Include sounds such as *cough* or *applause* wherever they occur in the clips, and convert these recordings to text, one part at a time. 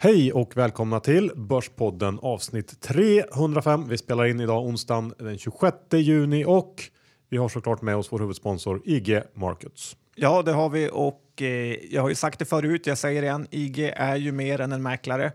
Hej och välkomna till Börspodden avsnitt 305. Vi spelar in idag onsdagen den 26 juni och vi har såklart med oss vår huvudsponsor IG Markets. Ja, det har vi och eh, jag har ju sagt det förut, jag säger det igen, IG är ju mer än en mäklare.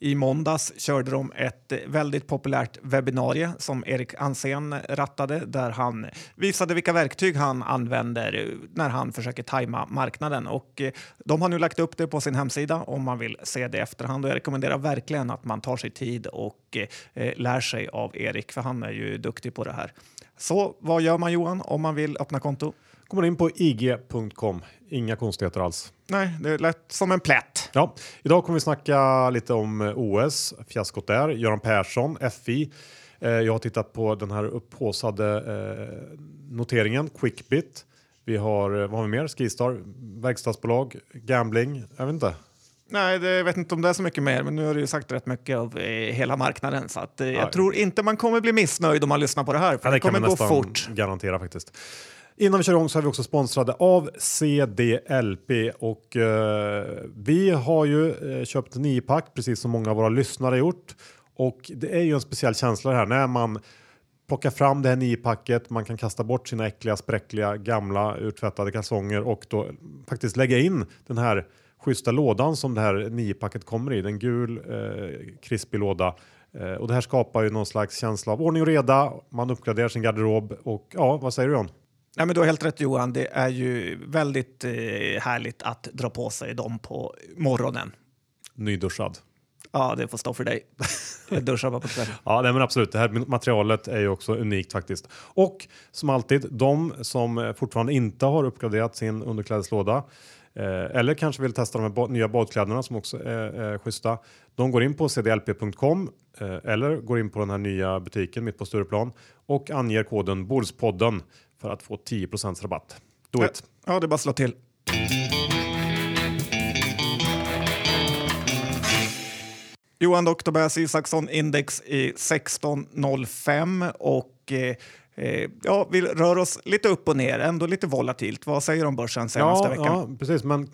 I måndags körde de ett väldigt populärt webbinarie som Erik Ansén rattade där han visade vilka verktyg han använder när han försöker tajma marknaden. Och eh, de har nu lagt upp det på sin hemsida om man vill se det i efterhand. Och jag rekommenderar verkligen att man tar sig tid och eh, eh lär sig av Erik, för han är ju duktig på det här. Så vad gör man Johan om man vill öppna konto? Kommer in på ig.com. Inga konstigheter alls. Nej, det lät som en plätt. Ja, idag kommer vi snacka lite om eh, OS, fiaskot där, Göran Persson, FI. Eh, jag har tittat på den här upphåsade eh, noteringen, Quickbit. Vi har, vad har vi mer? Skistar, verkstadsbolag, gambling, jag vet inte. Nej, det, jag vet inte om det är så mycket mer, men nu har du ju sagt rätt mycket av eh, hela marknaden så att, eh, jag tror inte man kommer bli missnöjd om man lyssnar på det här, för ja, det, det kommer gå fort. garantera faktiskt. Innan vi kör igång så är vi också sponsrade av CDLP och eh, vi har ju eh, köpt niopack precis som många av våra lyssnare gjort och det är ju en speciell känsla här när man plockar fram det här niopacket. Man kan kasta bort sina äckliga, spräckliga, gamla urtvättade kalsonger och då faktiskt lägga in den här schyssta lådan som det här niopacket kommer i. En gul eh, krispig låda. Eh, och det här skapar ju någon slags känsla av ordning och reda. Man uppgraderar sin garderob och ja, vad säger du John? Nej, men du har helt rätt Johan. Det är ju väldigt eh, härligt att dra på sig dem på morgonen. Nyduschad. Ja, det får stå för dig. *laughs* Jag duschar bara på kvällen. ja, nej, men absolut. Det här materialet är ju också unikt faktiskt. Och som alltid, de som fortfarande inte har uppgraderat sin underklädeslåda eh, eller kanske vill testa de här nya badkläderna som också är, är schyssta. De går in på cdlp.com eh, eller går in på den här nya butiken mitt på Stureplan och anger koden Bordspodden för att få 10 rabatt. Do it! Ja, det är bara att slå till. Johan Dock Tobias Isaksson index i 1605 och eh, eh, ja, vi rör oss lite upp och ner, ändå lite volatilt. Vad säger du om börsen senaste ja, veckan? Ja, precis, men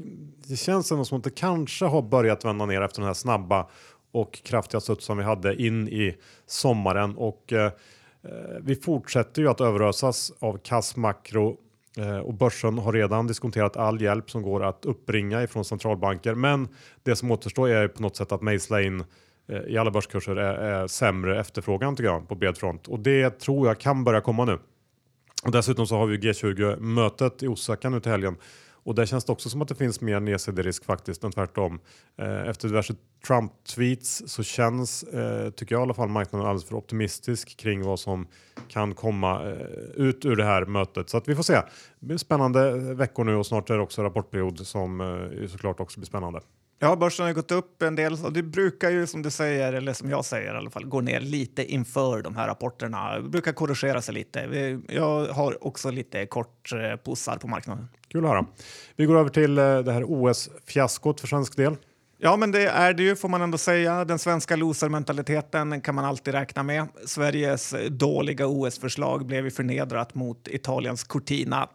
det känns ändå som att det kanske har börjat vända ner efter den här snabba och kraftiga studs som vi hade in i sommaren och Eh, Eh, vi fortsätter ju att överösas av kass makro eh, och börsen har redan diskonterat all hjälp som går att uppringa ifrån centralbanker. Men det som återstår är på något sätt att mejsla in eh, i alla börskurser är, är sämre efterfrågan tycker jag på bred front och det tror jag kan börja komma nu. Och dessutom så har vi G20 mötet i Osaka nu till helgen och där känns det också som att det finns mer nedsiderisk faktiskt än tvärtom. Eh, efter diverse Trump-tweets så känns, eh, tycker jag i alla fall, marknaden alldeles för optimistisk kring vad som kan komma eh, ut ur det här mötet. Så att vi får se. Det blir spännande veckor nu och snart är det också rapportperiod som eh, såklart också blir spännande. Ja, börsen har gått upp en del och det brukar ju som du säger, eller som jag säger i alla fall, gå ner lite inför de här rapporterna. Det brukar korrigera sig lite. Jag har också lite kort eh, pussar på marknaden. Kul att höra. Vi går över till eh, det här OS-fiaskot för svensk del. Ja, men det är det ju får man ändå säga. Den svenska losermentaliteten kan man alltid räkna med. Sveriges dåliga OS-förslag blev ju förnedrat mot Italiens Cortina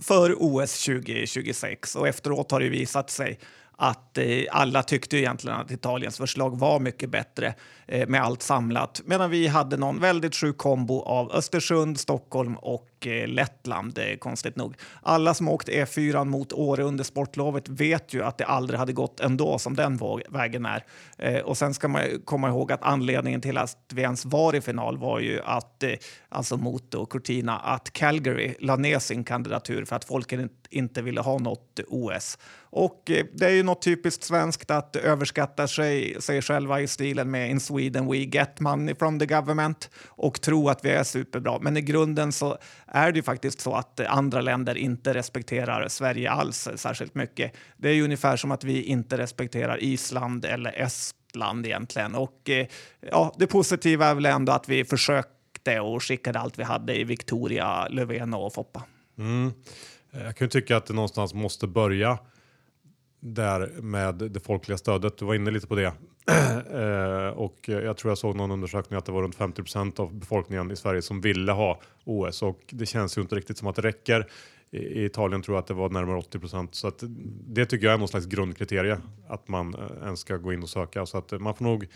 för OS 2026 och efteråt har det visat sig att eh, alla tyckte egentligen att Italiens förslag var mycket bättre eh, med allt samlat. Medan vi hade någon väldigt sjuk kombo av Östersund, Stockholm och eh, Lettland, eh, konstigt nog. Alla som åkt E4 mot Åre under sportlovet vet ju att det aldrig hade gått ändå som den vägen är. Eh, och sen ska man komma ihåg att anledningen till att vi ens var i final var ju att, eh, alltså mot och Cortina, att Calgary la ner sin kandidatur för att folket inte ville ha något OS. Och det är ju något typ typiskt svenskt att överskatta sig, sig själva i stilen med “In Sweden we get money from the government” och tro att vi är superbra. Men i grunden så är det ju faktiskt så att andra länder inte respekterar Sverige alls särskilt mycket. Det är ju ungefär som att vi inte respekterar Island eller Estland egentligen. Och eh, ja, det positiva är väl ändå att vi försökte och skickade allt vi hade i Victoria, Löfven och Foppa. Mm. Eh, jag kan ju tycka att det någonstans måste börja där med det folkliga stödet. Du var inne lite på det. *clears throat* eh, och jag tror jag såg någon undersökning att det var runt 50% av befolkningen i Sverige som ville ha OS och det känns ju inte riktigt som att det räcker. I, Italien tror jag att det var närmare 80 procent. Så att det tycker jag är någon slags grundkriterie att man eh, ens ska gå in och söka. Så att man får nog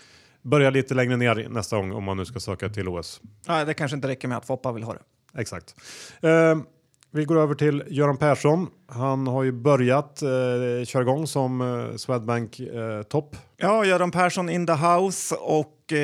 börja lite längre ner nästa gång om man nu ska söka till OS. Nej, det kanske inte räcker med att Foppa vill ha det. Exakt. Eh, vi går över till Göran Persson. Han har ju börjat eh, köra igång som eh, Swedbank eh, topp. Ja, Göran Persson in the house och eh,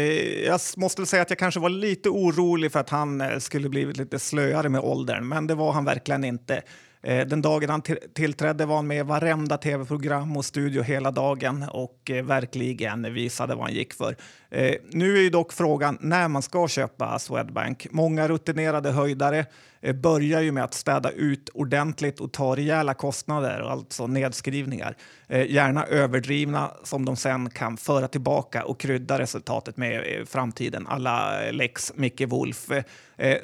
jag måste säga att jag kanske var lite orolig för att han eh, skulle blivit lite slöare med åldern, men det var han verkligen inte. Eh, den dagen han tillträdde var han med i varenda tv-program och studio hela dagen och eh, verkligen visade vad han gick för. Eh, nu är ju dock frågan när man ska köpa Swedbank. Många rutinerade höjdare eh, börjar ju med att städa ut ordentligt och ta rejäla kostnader, alltså nedskrivningar. Eh, gärna överdrivna som de sen kan föra tillbaka och krydda resultatet med i framtiden, alla lex Micke Wolf.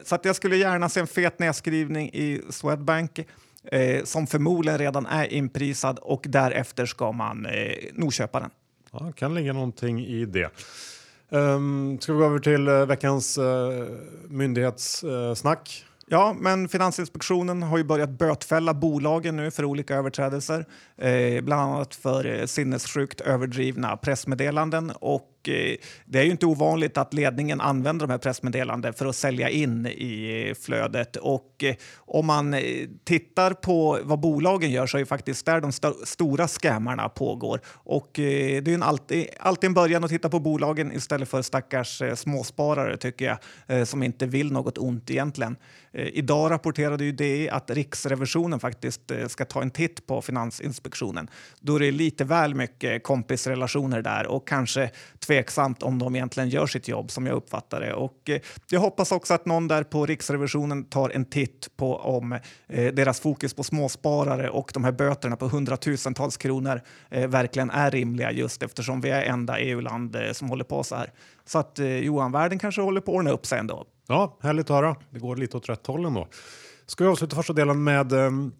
Så att jag skulle gärna se en fet nedskrivning i Swedbank eh, som förmodligen redan är inprisad och därefter ska man eh, nog köpa den. Ja, kan ligga någonting i det. Um, ska vi gå över till uh, veckans uh, myndighetssnack? Uh, Ja, men Finansinspektionen har ju börjat bötfälla bolagen nu för olika överträdelser. Eh, bland annat för eh, sinnessjukt överdrivna pressmeddelanden. Och, eh, det är ju inte ovanligt att ledningen använder de här pressmeddelandena för att sälja in i flödet. Och, eh, om man eh, tittar på vad bolagen gör så är det faktiskt där de st stora scammarna pågår. Och, eh, det är en alltid, alltid en början att titta på bolagen istället för stackars eh, småsparare tycker jag, som inte vill något ont egentligen. idag rapporterade ju det att Riksrevisionen faktiskt ska ta en titt på Finansinspektionen Finansinspektionen. Då är det lite väl mycket kompisrelationer där och kanske tveksamt om de egentligen gör sitt jobb som jag uppfattar det. Och eh, jag hoppas också att någon där på Riksrevisionen tar en titt på om eh, deras fokus på småsparare och de här böterna på hundratusentals kronor eh, verkligen är rimliga just eftersom vi är enda EU-land som håller på så här. Så att Johan, världen kanske håller på att ordna upp sig ändå. Ja, härligt att höra. Det går lite åt rätt håll ändå. Ska vi avsluta första delen med ehm,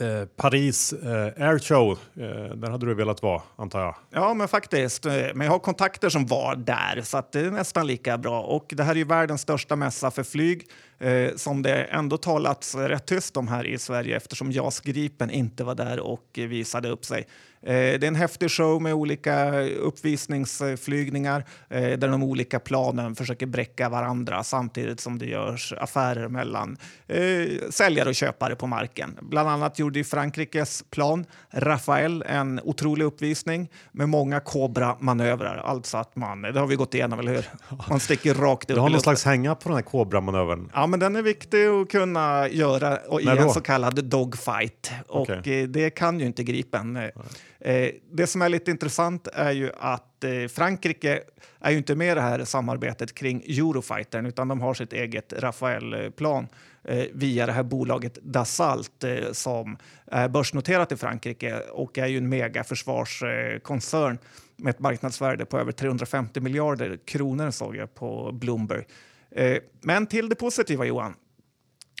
Eh, Paris eh, Airshow, eh, där hade du velat vara antar jag? Ja, men faktiskt. Eh, men jag har kontakter som var där så att det är nästan lika bra. Och det här är ju världens största mässa för flyg eh, som det ändå talats rätt tyst om här i Sverige eftersom JAS Gripen inte var där och visade upp sig. Eh, det är en häftig show med olika uppvisningsflygningar eh, där de olika planen försöker bräcka varandra samtidigt som det görs affärer mellan eh, säljare och köpare på marken. Bland annat gjorde Frankrikes plan Rafael en otrolig uppvisning med många Cobra-manövrar. Alltså att man, det har vi gått igenom, eller hur? Man sticker rakt upp Du har någon slags hänga på den här Cobra-manövern? Ja, men den är viktig att kunna göra i en så kallad dogfight. Och okay. det kan ju inte Gripen. Nej. Eh, det som är lite intressant är ju att eh, Frankrike är ju inte med i det här samarbetet kring Eurofightern utan de har sitt eget Rafael-plan eh, via det här bolaget Dassault eh, som är börsnoterat i Frankrike och är ju en megaförsvarskoncern med ett marknadsvärde på över 350 miljarder kronor såg jag på Bloomberg. Eh, men till det positiva Johan.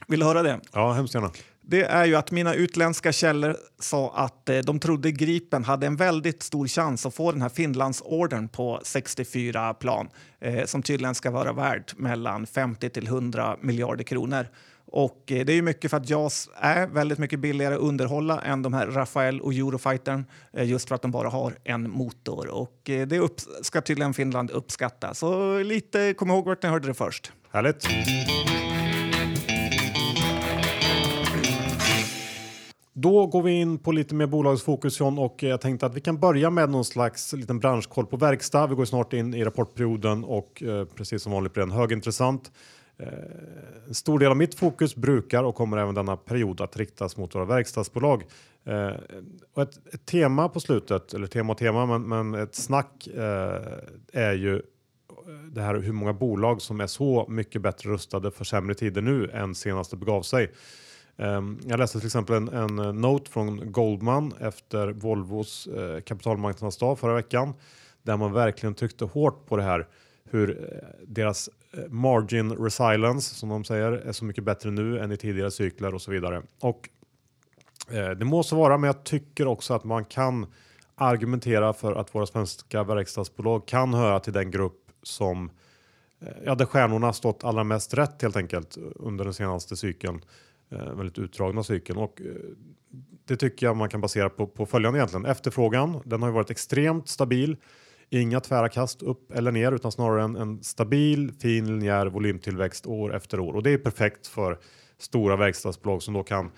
Vill du höra det? Ja, hemskt gärna det är ju att mina utländska källor sa att eh, de trodde Gripen hade en väldigt stor chans att få den här Finlandsordern på 64 plan eh, som tydligen ska vara värt mellan 50 till 100 miljarder kronor. Och eh, det är ju mycket för att JAS är väldigt mycket billigare att underhålla än de här Rafael och Eurofightern eh, just för att de bara har en motor. Och eh, det upp, ska tydligen Finland uppskatta. Så lite, kom ihåg vart ni hörde det först. Härligt. Då går vi in på lite mer bolagsfokus John och jag tänkte att vi kan börja med någon slags liten branschkoll på verkstad. Vi går snart in i rapportperioden och eh, precis som vanligt blir den högintressant. Eh, en stor del av mitt fokus brukar och kommer även denna period att riktas mot våra verkstadsbolag. Eh, och ett, ett, tema på slutet, eller tema och tema, men, men ett snack eh, är ju eh, det här hur många bolag som är så mycket bättre rustade för sämre tider nu än senast det begav sig. Ehm, jag läste till exempel en, en eh, note från Goldman efter Volvos kapitalmarknadsdag förra veckan där man verkligen tryckte hårt på det här hur deras margin resilience som de säger är så mycket bättre nu än i tidigare cykler och så vidare. Och eh, det må så vara, men jag tycker också att man kan argumentera för att våra svenska verkstadsbolag kan höra till den grupp som eh, ja, där stjärnorna stått allra mest rätt helt enkelt under den senaste cykeln. eh, väldigt utdragna cykeln. Och, eh, det tycker jag man kan basera på, på följande egentligen. Efterfrågan, den har ju varit extremt stabil. Inga tvära kast upp eller ner utan snarare en, en stabil fin linjär volymtillväxt år efter år. Och det är perfekt för stora verkstadsbolag som då kan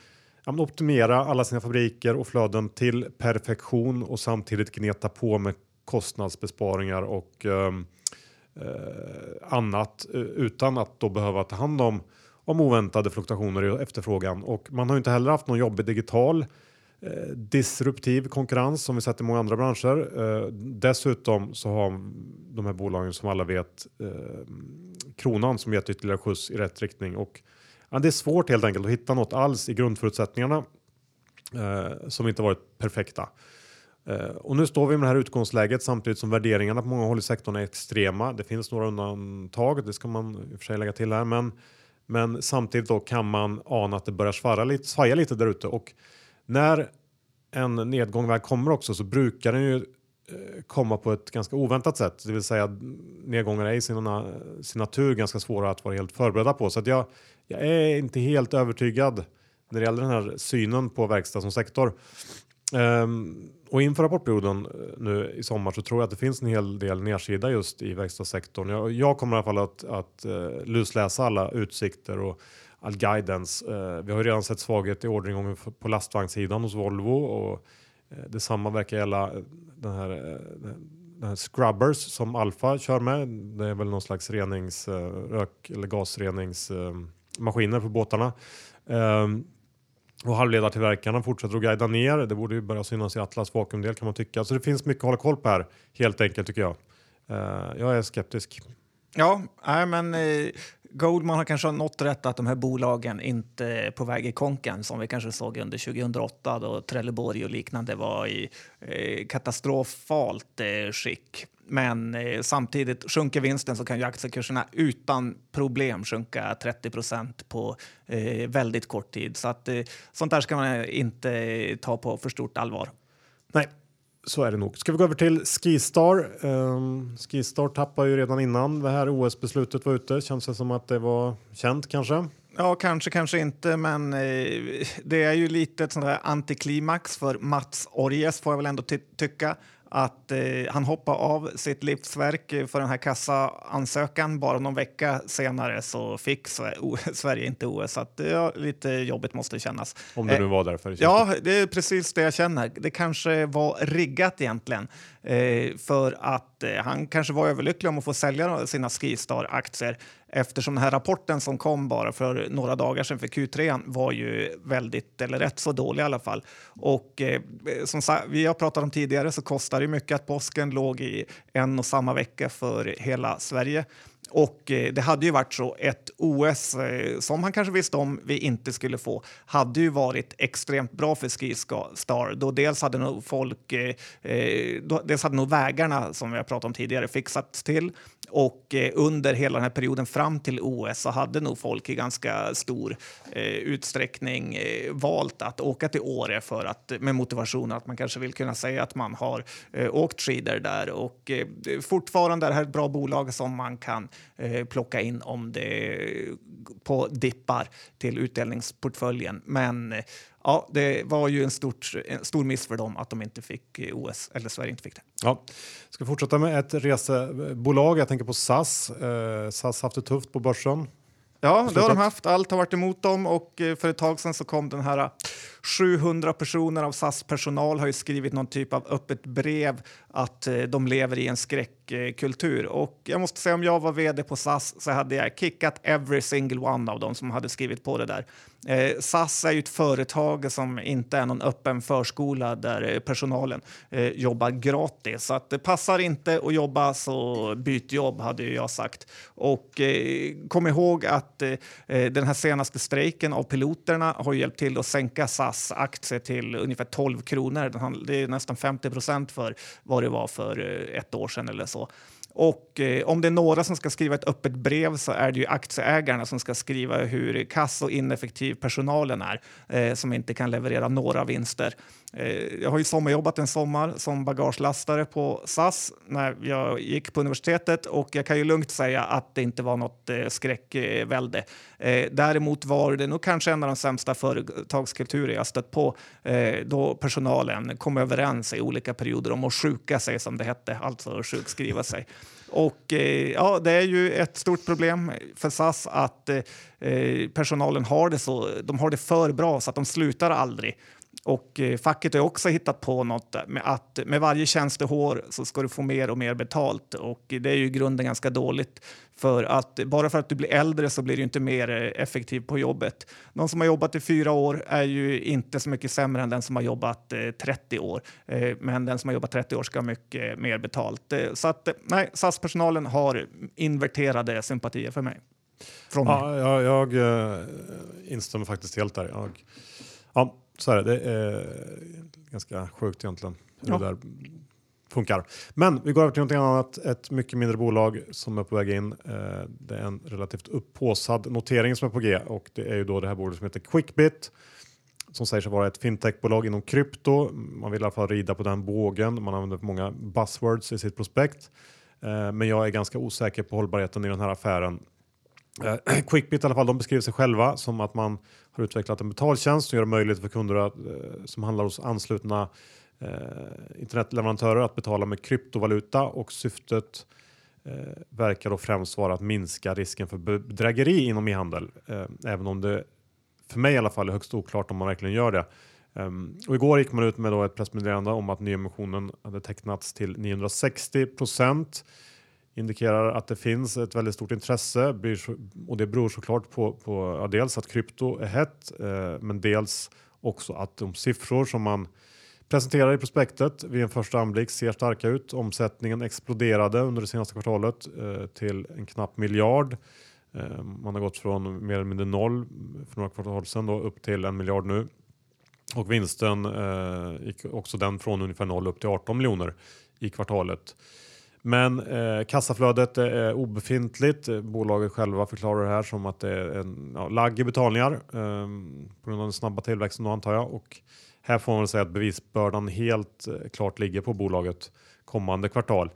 ja, optimera alla sina fabriker och flöden till perfektion och samtidigt gneta på med kostnadsbesparingar och ehm, eh, annat eh, utan att då behöva ta hand om om oväntade fluktuationer i efterfrågan. Och man har inte heller haft någon jobbig digital eh, Eh, disruptiv konkurrens som vi sett i många andra branscher. Eh, dessutom så har de här bolagen som alla vet eh, kronan som gett ytterligare skjuts i rätt riktning och ja, det är svårt helt enkelt att hitta något alls i grundförutsättningarna eh, som inte varit perfekta. Eh, och nu står vi med det här utgångsläget samtidigt som värderingarna på många håll i sektorn är extrema. Det finns några undantag, det ska man i och för sig lägga till här, men men samtidigt då kan man ana att det börjar svara lite, svaja lite där ute och när en nedgång väl kommer också så brukar den ju eh, komma på ett ganska oväntat sätt, det vill säga nedgångar är i sin, sin natur ganska svåra att vara helt förberedda på. Så att jag, jag är inte helt övertygad när det gäller den här synen på verkstad som sektor. Um, och inför rapportperioden eh, nu i sommar så tror jag att det finns en hel del nedsida just i verkstadssektorn. Jag, jag kommer i alla fall att, att uh, lusläsa alla utsikter och all guidance. Eh, vi har ju redan sett svaghet i orderingången på lastvagnssidan hos Volvo och eh, detsamma verkar gälla eh, den här, den här Scrubbers som Alfa kör med. Det är väl någon slags renings, rök eller gasreningsmaskiner på båtarna. Ehm, och halvledartillverkarna fortsätter att guida ner. Det borde ju börja synas i Atlas vakuumdel kan man tycka. Så det finns mycket att hålla koll på här helt enkelt tycker jag. Jag är skeptisk. Ja, nej, men eh, Goldman har kanske nått rätt att de här bolagen inte är på väg i konken som vi kanske såg under 2008 då Trelleborg och liknande var i eh, katastrofalt eh, skick. Men eh, samtidigt sjunker vinsten så kan ju aktiekurserna utan problem sjunka 30 procent på eh, väldigt kort tid. Så att, eh, sånt där ska man inte ta på för stort allvar. Nej, så är det nog. Ska vi gå över till Skistar? Um, Skistar tappade ju redan innan det här OS-beslutet var ute. Känns det som att det var känt kanske? Ja, kanske, kanske inte, men eh, det är ju lite ett sånt där antiklimax för Mats Orjes får jag väl ändå ty tycka att eh, han hoppade av sitt livsverk för den här kassaansökan. Bara någon vecka senare så fick *laughs* Sverige inte OS. Så att, ja, lite jobbigt måste det kännas. Om det nu var därför? Ja, det är precis det jag känner. Det kanske var riggat egentligen. Eh, för att eh, han kanske var överlycklig om att få sälja sina Skistar-aktier eftersom den här rapporten som kom bara för några dagar sedan för Q3 var ju väldigt, eller rätt så dålig i alla fall. Och eh, som vi har pratat om tidigare så kostar det mycket att påsken låg i en och samma vecka för hela Sverige. Och eh, det hade ju varit så, ett OS eh, som han kanske visste om vi inte skulle få, hade ju varit extremt bra för Skistar. Då dels hade nog folk, eh, då, dels hade nog vägarna som vi har pratat om tidigare fixats till och under hela den här perioden fram till OS så hade nog folk i ganska stor utsträckning valt att åka till Åre för att, med motivation att man kanske vill kunna säga att man har åkt skidor där. Och fortfarande är det här ett bra bolag som man kan eh, plocka in om det på dippar till utdelningsportföljen. Men ja, det var ju en, stort, en stor miss för dem att de inte fick OS, eller Sverige inte fick det. Ja. Ska fortsätta med ett resebolag. Jag tänker på SAS. Eh, SAS har haft det tufft på börsen. Ja, det har de haft. Allt har varit emot dem och eh, för ett tag sedan så kom den här 700 personer av SAS personal har ju skrivit någon typ av öppet brev att eh, de lever i en skräckkultur. Och jag måste säga om jag var vd på SAS så hade jag kickat every single one av dem som hade skrivit på det där. Eh, SAS är ju ett företag som inte är någon öppen förskola där eh, personalen eh, jobbar gratis. Så att det passar inte att jobba så byt jobb hade jag sagt. Och eh, kom ihåg att eh, den här senaste strejken av piloterna har hjälpt till att sänka SAS aktie till ungefär 12 kronor. Det är nästan 50 procent för vad det var för eh, ett år sedan eller så. Och eh, om det är några som ska skriva ett öppet brev så är det ju aktieägarna som ska skriva hur kass och ineffektiv personalen är eh, som inte kan leverera några vinster. Eh, jag har ju sommarjobbat en sommar som bagagelastare på SAS när jag gick på universitetet och jag kan ju lugnt säga att det inte var något eh, skräckvälde. Eh, däremot var det nog kanske en av de sämsta företagskulturer jag stött på då personalen kom överens i olika perioder om att sjuka sig som det hette, alltså sjukskriva sig. Och ja, det är ju ett stort problem för SAS att personalen har det så. De har det för bra så att de slutar aldrig. Och eh, facket har också hittat på något med att med varje tjänstehår så ska du få mer och mer betalt och det är ju i grunden ganska dåligt för att bara för att du blir äldre så blir du inte mer eh, effektiv på jobbet. Någon som har jobbat i fyra år är ju inte så mycket sämre än den som har jobbat 30 eh, år, men den som har jobbat 30 år ska ha mycket mer betalt. Så att nej, SAS-personalen har inverterade sympatier för mig. Från ja, jag, jag instämmer faktiskt helt där. Jag, ja, så är det. Det är ganska sjukt egentligen hur ja. det där funkar. Men vi går över till något annat. Ett mycket mindre bolag som är på väg in. Eh, det är en relativt upphåsad notering som är på G och det är ju då det här bolaget som heter Quickbit som säger sig vara ett fintechbolag inom krypto. Man vill i alla fall rida på den bågen. Man använder många buzzwords i sitt prospekt. Eh, men jag är ganska osäker på hållbarheten i den här affären. Eh, *clears throat* Quickbit i alla fall, de beskriver sig själva som att man har utvecklat en betaltjänst som gör det möjligt för kunder att, eh, som handlar hos anslutna eh, internetleverantörer att betala med kryptovaluta och syftet eh, verkar då främst vara att minska risken för bedrägeri inom e-handel. Eh, även om det för mig i alla fall är högst oklart om man verkligen gör det. Um, och igår gick man ut med då ett pressmeddelande om att nyemissionen hade tecknats till 960 procent indikerar att det finns ett väldigt stort intresse och det beror såklart på, på ja, dels att krypto är hett eh, men dels också att de siffror som man presenterar i prospektet vid en första anblick ser starka ut. Omsättningen exploderade under det senaste kvartalet eh, till en knapp miljard. Eh, man har gått från mer eller mindre noll för några kvartal sedan då, upp till en miljard nu. Och vinsten eh, gick också den från ungefär noll upp till 18 miljoner i kvartalet. Men eh, kassaflödet eh, är obefintligt. Bolaget själva förklarar det här som att det är en ja, lagg i betalningar eh, på grund av den snabba tillväxten då antar jag. Och här får man väl säga att bevisbördan helt eh, klart ligger på bolaget kommande kvartal.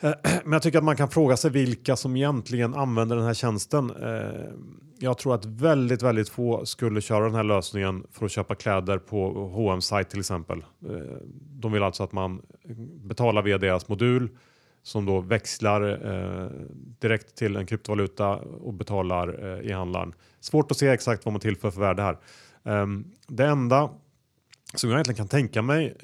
Eh, *clears throat* men jag tycker att man kan fråga sig vilka som egentligen använder den här tjänsten. Eh, jag tror att väldigt, väldigt få skulle köra den här lösningen för att köpa kläder på H&M sajt till exempel. Eh, de vill alltså att man betalar via deras modul som då växlar direkt till en kryptovaluta och betalar i e-handlaren. Svårt att se exakt vad man tillför för värde här. Ehm, det enda som jag egentligen kan tänka mig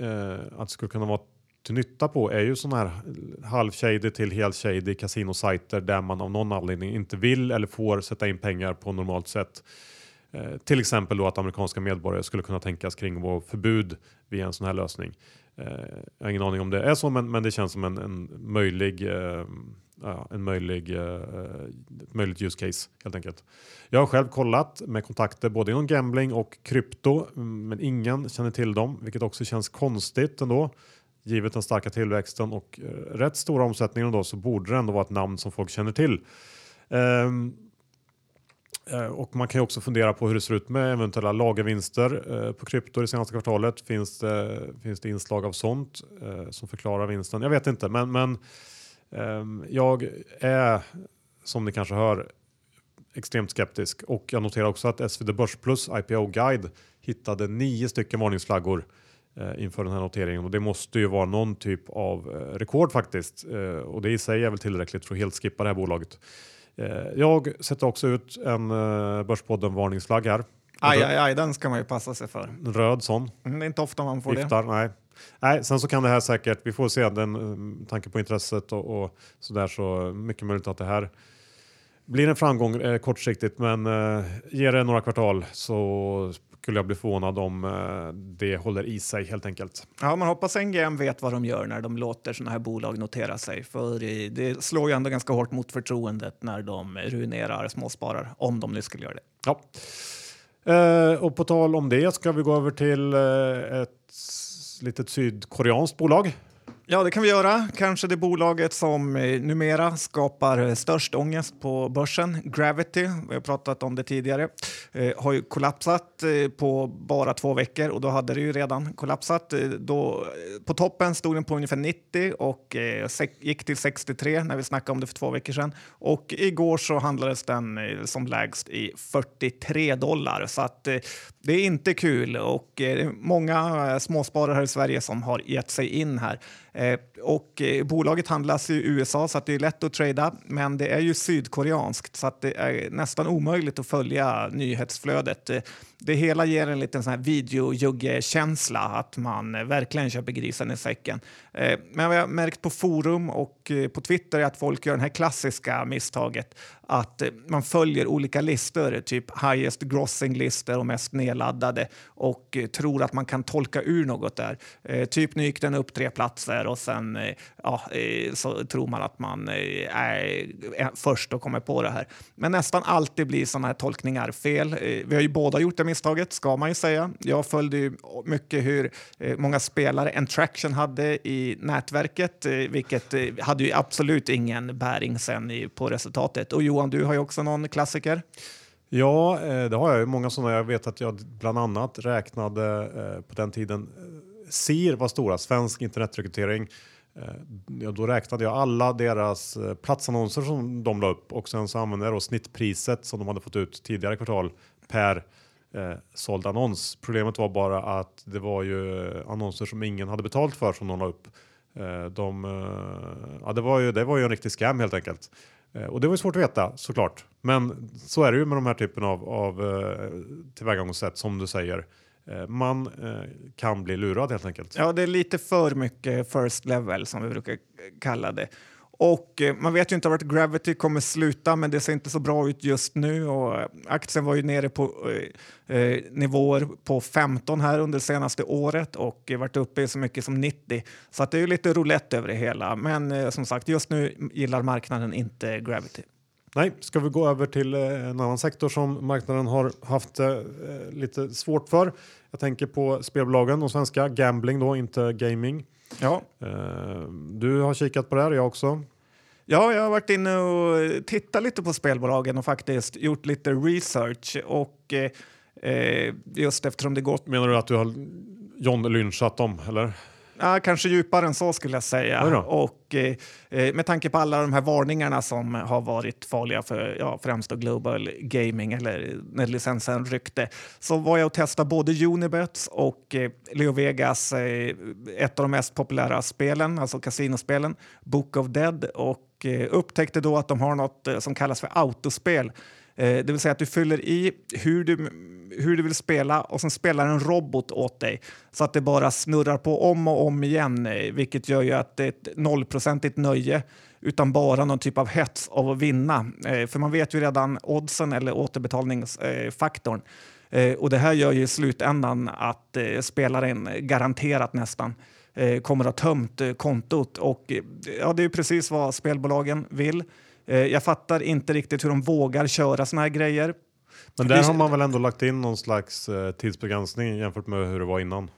att det skulle kunna vara till nytta på är ju sådana här halvshady till helt-shady kasinosajter där man av någon anledning inte vill eller får sätta in pengar på normalt sätt. Eh, till exempel då att amerikanska medborgare skulle kunna tänkas kring förbud via en sån här lösning. Eh, jag har ingen aning om det är så, men, men det känns som en, en möjlig eh, Ja, en möjlig, eh, möjligt use case helt enkelt. Jag har själv kollat med kontakter både inom gambling och krypto, mm, men ingen känner till dem, vilket också känns konstigt ändå. Givet den starka tillväxten och eh, rätt stora omsättningen då så borde det ändå vara ett namn som folk känner till. Um, och man kan ju också fundera på hur det ser ut med eventuella lagervinster eh, på krypto det senaste kvartalet. Finns det, finns det inslag av sånt eh, som förklarar vinsten? Jag vet inte, men, men ehm, jag är som ni kanske hör extremt skeptisk och jag noterar också att SvD Börsplus IPO Guide hittade nio stycken varningsflaggor inför den här noteringen och det måste ju vara någon typ av rekord faktiskt och det i sig är väl tillräckligt för att helt skippa det här bolaget. Eh, jag sätter också ut en Börspodden varningsflagg här. Aj, aj, aj, den ska man ju passa sig för. En röd sån. Mm, det är inte ofta man får Giftar, det. Nej. nej, sen så kan det här säkert, vi får se, den um, tanke på intresset och, och sådär så mycket möjligt att det här blir en framgång eh, kortsiktigt men eh, ger det några kvartal så skulle jag bli förvånad om eh, det håller i sig helt enkelt. Ja, man hoppas NGM vet vad de gör när de låter sådana här bolag notera sig. För det slår ju ändå ganska hårt mot förtroendet när de ruinerar småsparare, om de nu skulle göra det. Ja. Eh, och på tal om det ska vi gå över till eh, ett litet sydkoreanskt bolag. Ja, det kan vi göra. Kanske det bolaget som eh, numera skapar störst ångest på börsen, Gravity, vi har pratat om det tidigare, eh, har ju kollapsat eh, på bara två veckor och då hade det ju redan kollapsat. Eh, då, på toppen stod den på ungefär 90 och eh, gick till 63 när vi snackade om det för två veckor sedan. Och igår så handlades den som lägst i 43 dollar. Så att det är inte kul och eh, många eh, småsparare här i Sverige som har gett sig in här. Eh, och eh, bolaget handlas i USA så att det är lätt att trada, men det är ju sydkoreanskt så att det är nästan omöjligt att följa nyhetsflödet. Det hela ger en liten sån här videojugge-känsla, att man verkligen köper grisen i säcken. Eh, men vad jag märkt på forum och eh, på Twitter är att folk gör det här klassiska misstaget att eh, man följer olika listor, typ highest grossing-listor och mest nedladdade och tror att man kan tolka ur något där. Typ nu gick den upp tre platser och sen Eh, ja, eh, så tror man att man eh, är först och kommer på det här. Men nästan alltid blir sådana här tolkningar fel. Vi har ju båda gjort det misstaget, ska man ju säga. Jag följde ju mycket hur många spelare Entraction hade i nätverket, vilket hade ju absolut ingen bäring sen på resultatet. Och Johan, du har ju också någon klassiker. Ja, det har jag. ju. Många sådana. Jag vet att jag bland annat räknade på den tiden SIR var stora, Svensk internetrekrytering. Eh, ja, då räknade jag alla deras eh, platsannonser som de la upp och sen så använde jag då snittpriset som de hade fått ut tidigare kvartal per eh, såld annons. Problemet var bara att det var ju eh, annonser som ingen hade betalt för som de la upp. Eh, de, eh, ja, det, var ju, det var ju en riktig scam helt enkelt. Eh, och det var ju svårt att veta såklart. Men så är det ju med de här typen av, av eh, tillvägagångssätt som du säger. Eh, man eh, kan bli lurad helt enkelt. Ja, det är lite för mycket first level som vi brukar kalla det. Och eh, man vet ju inte vart Gravity kommer sluta, men det ser inte så bra ut just nu. Och aktien var ju nere på eh, nivåer på 15 här under senaste året och varit uppe i så mycket som 90. Så att det är ju lite roulette över det hela. Men eh, som sagt, just nu gillar marknaden inte Gravity. Nej, ska vi gå över till en annan sektor som marknaden har haft eh, lite svårt för. Jag tänker på spelbolagen, de svenska, gambling då, inte gaming. Ja. Eh, du har kikat på det här, jag också. Ja, jag har varit inne och tittat lite på spelbolagen och faktiskt gjort lite research och eh, just eftersom det gått... Menar du att du har John lynchat dem, eller? Ja, kanske djupare än så skulle jag säga. Och eh, eh, med tanke på alla de här varningarna som har varit farliga för ja, främst Global Gaming eller när licensen ryckte så var jag och testade både Unibets och eh, Leo Vegas, eh, ett av de mest populära spelen, alltså kasinospelen, Book of Dead. Och eh, upptäckte då att de har något eh, som kallas för autospel. Det vill säga att du fyller i hur du, hur du vill spela och sen spelar en robot åt dig så att det bara snurrar på om och om igen, eh, vilket gör ju att det är ett nollprocentigt nöje utan bara någon typ av hets av att vinna. Eh, för man vet ju redan oddsen eller återbetalningsfaktorn. Eh, och det här gör ju i slutändan att eh, spelaren garanterat nästan kommer att ha tömt kontot och ja, det är precis vad spelbolagen vill. Jag fattar inte riktigt hur de vågar köra såna här grejer. Men där har man väl ändå lagt in någon slags eh, tidsbegränsning jämfört med hur det var innan?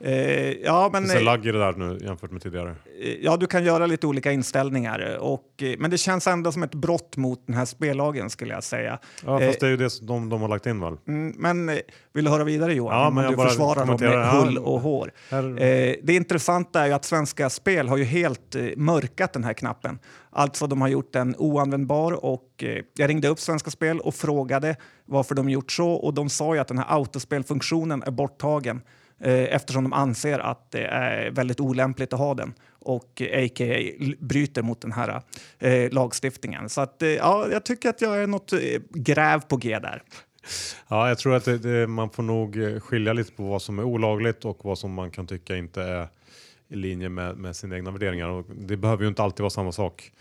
Eh, ja, men, det är lagg i det där nu jämfört med tidigare. Eh, ja, du kan göra lite olika inställningar, och, eh, men det känns ändå som ett brott mot den här spellagen skulle jag säga. Ja, fast eh, det är ju det som de, de har lagt in väl? Mm, men vill du höra vidare Johan? Ja, men du försvarar dem med hull och hår. Eh, det intressanta är ju att Svenska Spel har ju helt eh, mörkat den här knappen. Alltså de har gjort den oanvändbar och eh, jag ringde upp Svenska Spel och frågade varför de gjort så och de sa ju att den här autospelfunktionen är borttagen eh, Eh, eftersom de anser att det är väldigt olämpligt att ha den och a.k.a. bryter mot den här eh, lagstiftningen. Så att, eh, ja, jag tycker att jag är något eh, gräv på G där. Ja, jag tror att det, det, man får nog eh, skilja lite på vad som är olagligt och vad som man kan tycka inte är i linje med, med sina egna värderingar. Och det behöver ju inte alltid vara samma sak.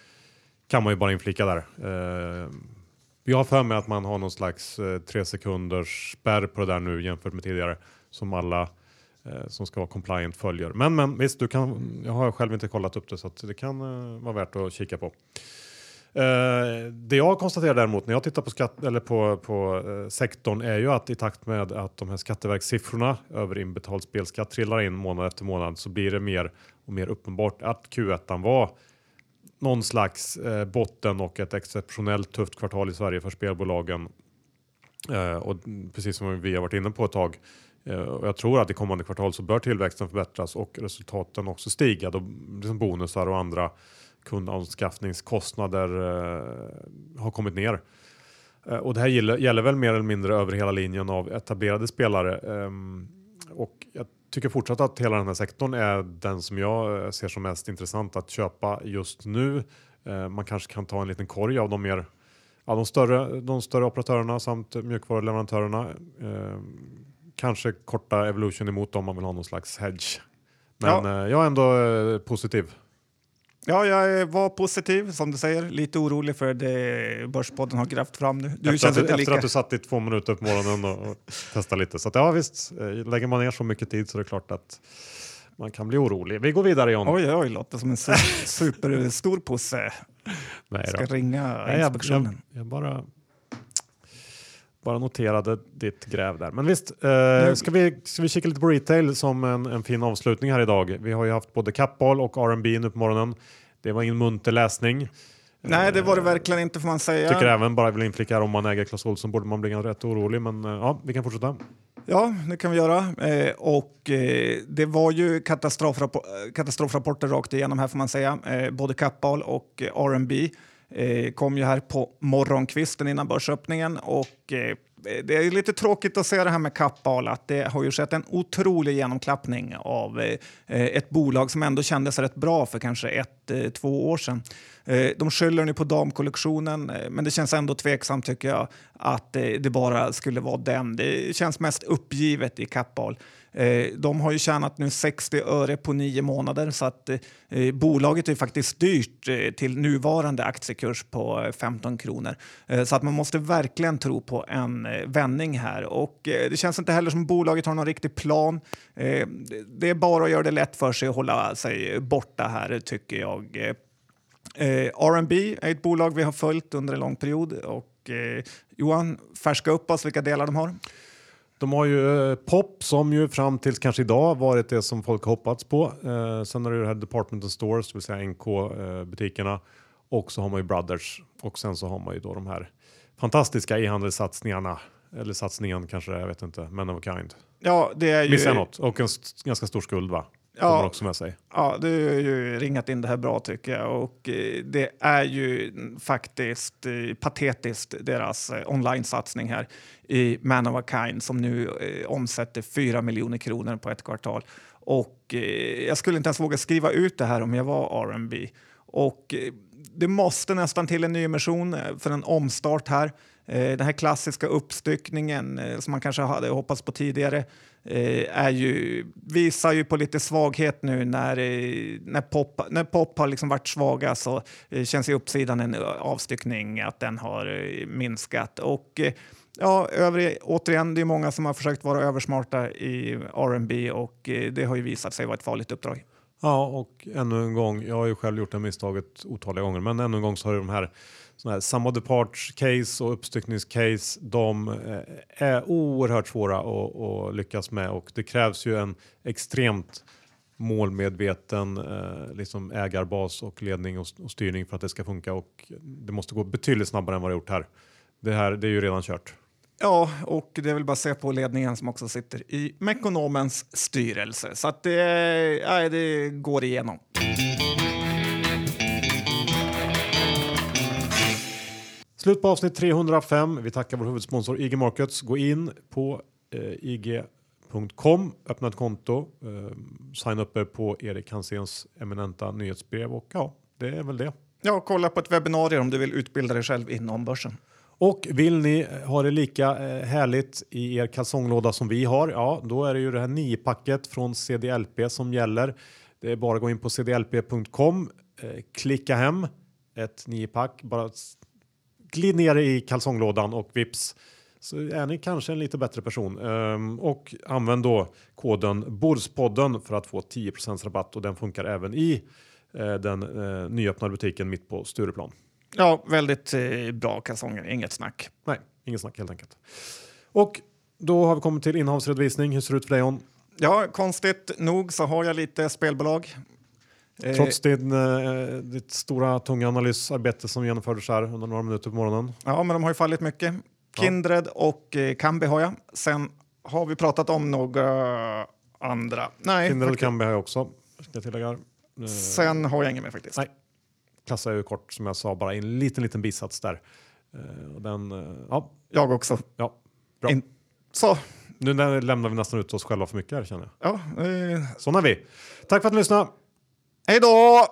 Kan man ju bara inflika där. Eh, jag har för mig att man har någon slags eh, tre sekunders spärr på det där nu jämfört med tidigare som alla Eh, som ska vara compliant följer. Men, men visst, du kan, jag har själv inte kollat upp det så det kan eh, vara värt att kika på. Uh, det jag konstaterar däremot när jag tittar på, skatt, eller på, på uh, sektorn är ju att i takt med att de här skatteverkssiffrorna över inbetald spelskatt trillar in månad efter månad så blir det mer och mer uppenbart att Q1 var någon slags uh, botten och ett exceptionellt tufft kvartal i Sverige för spelbolagen. Och precis som vi har varit inne på ett tag. Eh, och jag tror att i kommande kvartal så bör tillväxten förbättras och resultaten också stiga då liksom bonusar och andra kundanskaffningskostnader eh, har kommit ner. Eh, och det här gäller, gäller, väl mer eller mindre över hela linjen av etablerade spelare. Ehm, och jag tycker fortsatt att hela den här sektorn är den som jag eh, ser som mest intressant att köpa just nu. Man kanske kan ta en liten korg av de mer ja, de, större, de större operatörerna samt mjukvaruleverantörerna. Ehm, Kanske korta Evolution emot om man vill ha någon slags hedge. Men ja. eh, jag är ändå eh, positiv. Ja, jag var positiv som du säger. Lite orolig för det Börspodden har grävt fram nu. Du efter, att, efter lika... att du satt i två minuter på morgonen och, och testade lite. Så att, ja visst, eh, lägger man ner så mycket tid så är det klart att man kan bli orolig. Vi går vidare John. Oj, oj, låter som en *laughs* superstor pusse. Nej, Ska ringa Nej, inspektionen. Jag, jag, jag bara bara noterade ditt gräv där. Men visst, eh, ska, vi, ska vi kika lite på retail som en, en fin avslutning här idag. Vi har ju haft både Kappahl och R&B nu på morgonen. Det var ingen munter läsning. Nej, det var det verkligen inte får man säga. Tycker även, bara vill inflika här, om man äger Clas Ohlson borde man bli rätt orolig. Men eh, ja, vi kan fortsätta. Ja, det kan vi göra. Eh, och eh, det var ju katastrofrappor katastrofrapporter rakt igenom här får man säga. Eh, både Kappahl och R&B eh, kom ju här på morgonkvisten innan börsöppningen och eh, det är lite tråkigt att se det här med Kappahl, att det har ju skett en otrolig genomklappning av eh, ett bolag som ändå kändes rätt bra för kanske ett, eh, två år sedan. Eh, de skyller nu på damkollektionen, eh, men det känns ändå tveksamt tycker jag att eh, det bara skulle vara den. Det känns mest uppgivet i Kappahl. Eh, de har ju tjänat nu 60 öre på nio månader så att eh, eh, bolaget är faktiskt dyrt till nuvarande aktiekurs på 15 kronor. Så att man måste verkligen tro på en vändning här och det känns inte heller som bolaget har någon riktig plan. Det är bara att göra det lätt för sig och hålla sig borta här tycker jag. R&B är ett bolag vi har följt under en lång period och Johan, färska upp oss vilka delar de har. De har ju eh, Pop som ju fram till kanske idag varit det som folk hoppats på. Eh, sen har du det här Department Stores, det vill säga NK eh, och så har man ju Brothers och sen så har man ju då de här fantastiska e-handelssatsningarna eller satsningen kanske, jag vet inte, men of kind. Ja, det är ju... Missar något? Och en ganska stor skuld va? Ja, också med sig. Ja, du har ju ringat in det här bra tycker jag och eh, det är ju faktiskt eh, patetiskt deras eh, online-satsning här i Man of a Kind som nu omsätter 4 miljoner kronor på ett kvartal. Och jag skulle inte ens våga skriva ut det här om jag var R&B. Och det måste nästan till en nyemission för en omstart här. Eh, den här klassiska uppstyckningen eh, som man kanske hade hoppats på tidigare eh, är ju, visar ju på lite svaghet nu när, när, pop, när pop har liksom varit svaga så känns ju uppsidan en avstyckning att den har minskat. Och ja, övrig, återigen, det är många som har försökt vara översmarta i R&B och det har ju visat sig vara ett farligt uppdrag. Ja, och ännu en gång, jag har ju själv gjort det misstaget otaliga gånger, men ännu en gång så har ju de här sådana här samma case och uppstyckningscase, de eh, är oerhört svåra att, att, lyckas med och det krävs ju en extremt målmedveten eh, liksom ägarbas och ledning och, och, styrning för att det ska funka och det måste gå betydligt snabbare än vad det gjort här. Det här det är ju redan kört. Ja, och det är väl bara att se på ledningen som också sitter i Mekonomens styrelse. Så att det, ja, det går igenom. Slut på avsnitt 305. Vi tackar vår huvudsponsor IG Markets. Gå in på eh, ig.com, öppna ett konto, eh, signa upp er på Erik Hanséns eminenta nyhetsbrev och ja, det är väl det. Ja, kolla på ett webbinarium om du vill utbilda dig själv inom börsen. Och vill ni ha det lika eh, härligt i er kalsonglåda som vi har, ja, då är det ju det här 9-packet från CDLP som gäller. Det är bara att gå in på cdlp.com, eh, klicka hem ett 9-pack, bara glid ner i kalsonglådan och vips så är ni kanske en lite bättre person. Um, och använd då koden Borspodden för att få 10% rabatt och den funkar även i uh, den uh, nyöppnade butiken mitt på Stureplan. Ja, väldigt uh, bra kalsonger, inget snack. Nej, inget snack helt enkelt. Och då har vi kommit till innehavsredovisning. Hur ser det ut för dig? On? Ja, konstigt nog så har jag lite spelbolag Trots din, eh, ditt stora tunga analysarbete som genomfördes här under några minuter på morgonen. Ja, men de har ju fallit mycket. Kindred och eh, Kambi har jag. Sen har vi pratat om några andra. Nej, Kindred och. Kambi har jag också. Ska jag tillägga. Eh, sen har jag ingen mer faktiskt. Nej. Klassar ju kort som jag sa, bara i en liten, liten bisats där. Eh, den, eh, ja, Jag också. ja, bra. In- Så, Nu lämnar vi nästan ut oss själva för mycket här känner jag. ja. Eh, Såna är vi. Tack för att ni lyssnade. Hej då!